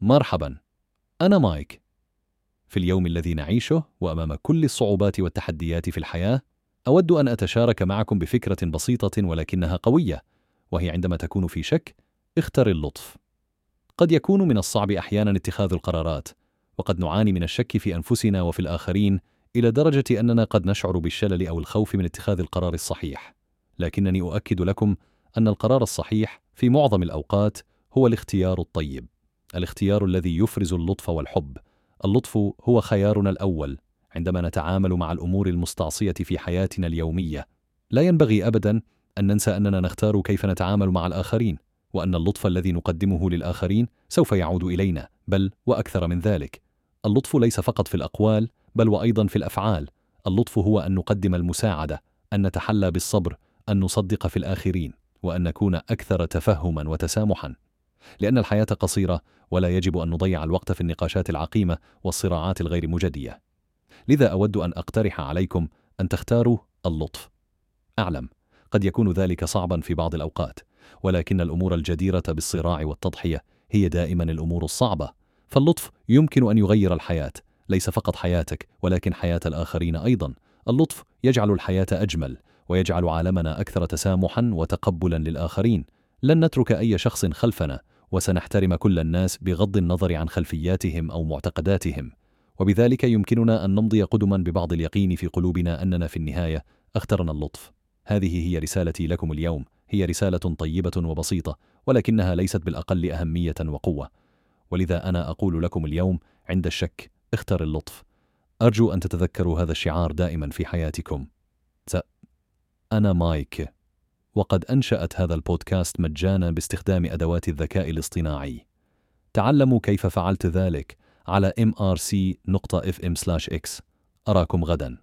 مرحبا أنا مايك. في اليوم الذي نعيشه وأمام كل الصعوبات والتحديات في الحياة أود أن أتشارك معكم بفكرة بسيطة ولكنها قوية وهي عندما تكون في شك اختر اللطف. قد يكون من الصعب أحيانا اتخاذ القرارات وقد نعاني من الشك في أنفسنا وفي الآخرين إلى درجة أننا قد نشعر بالشلل أو الخوف من اتخاذ القرار الصحيح. لكنني أؤكد لكم أن القرار الصحيح في معظم الأوقات هو الاختيار الطيب. الاختيار الذي يفرز اللطف والحب. اللطف هو خيارنا الأول عندما نتعامل مع الأمور المستعصية في حياتنا اليومية. لا ينبغي ابدا أن ننسى أننا نختار كيف نتعامل مع الآخرين وأن اللطف الذي نقدمه للآخرين سوف يعود إلينا بل وأكثر من ذلك. اللطف ليس فقط في الأقوال بل وأيضا في الأفعال. اللطف هو أن نقدم المساعدة أن نتحلى بالصبر أن نصدق في الآخرين وأن نكون أكثر تفهما وتسامحا. لأن الحياة قصيرة ولا يجب أن نضيع الوقت في النقاشات العقيمة والصراعات الغير مجدية. لذا أود أن أقترح عليكم أن تختاروا اللطف. أعلم قد يكون ذلك صعبا في بعض الأوقات، ولكن الأمور الجديرة بالصراع والتضحية هي دائما الأمور الصعبة، فاللطف يمكن أن يغير الحياة، ليس فقط حياتك ولكن حياة الآخرين أيضا. اللطف يجعل الحياة أجمل، ويجعل عالمنا أكثر تسامحا وتقبلا للآخرين. لن نترك أي شخص خلفنا وسنحترم كل الناس بغض النظر عن خلفياتهم أو معتقداتهم. وبذلك يمكننا أن نمضي قدما ببعض اليقين في قلوبنا أننا في النهاية اخترنا اللطف. هذه هي رسالتي لكم اليوم. هي رسالة طيبة وبسيطة ولكنها ليست بالأقل أهمية وقوة. ولذا أنا أقول لكم اليوم عند الشك اختر اللطف. أرجو أن تتذكروا هذا الشعار دائما في حياتكم. أنا مايك. وقد أنشأت هذا البودكاست مجانا باستخدام أدوات الذكاء الاصطناعي. تعلموا كيف فعلت ذلك على mrc.fm/x. أراكم غدا.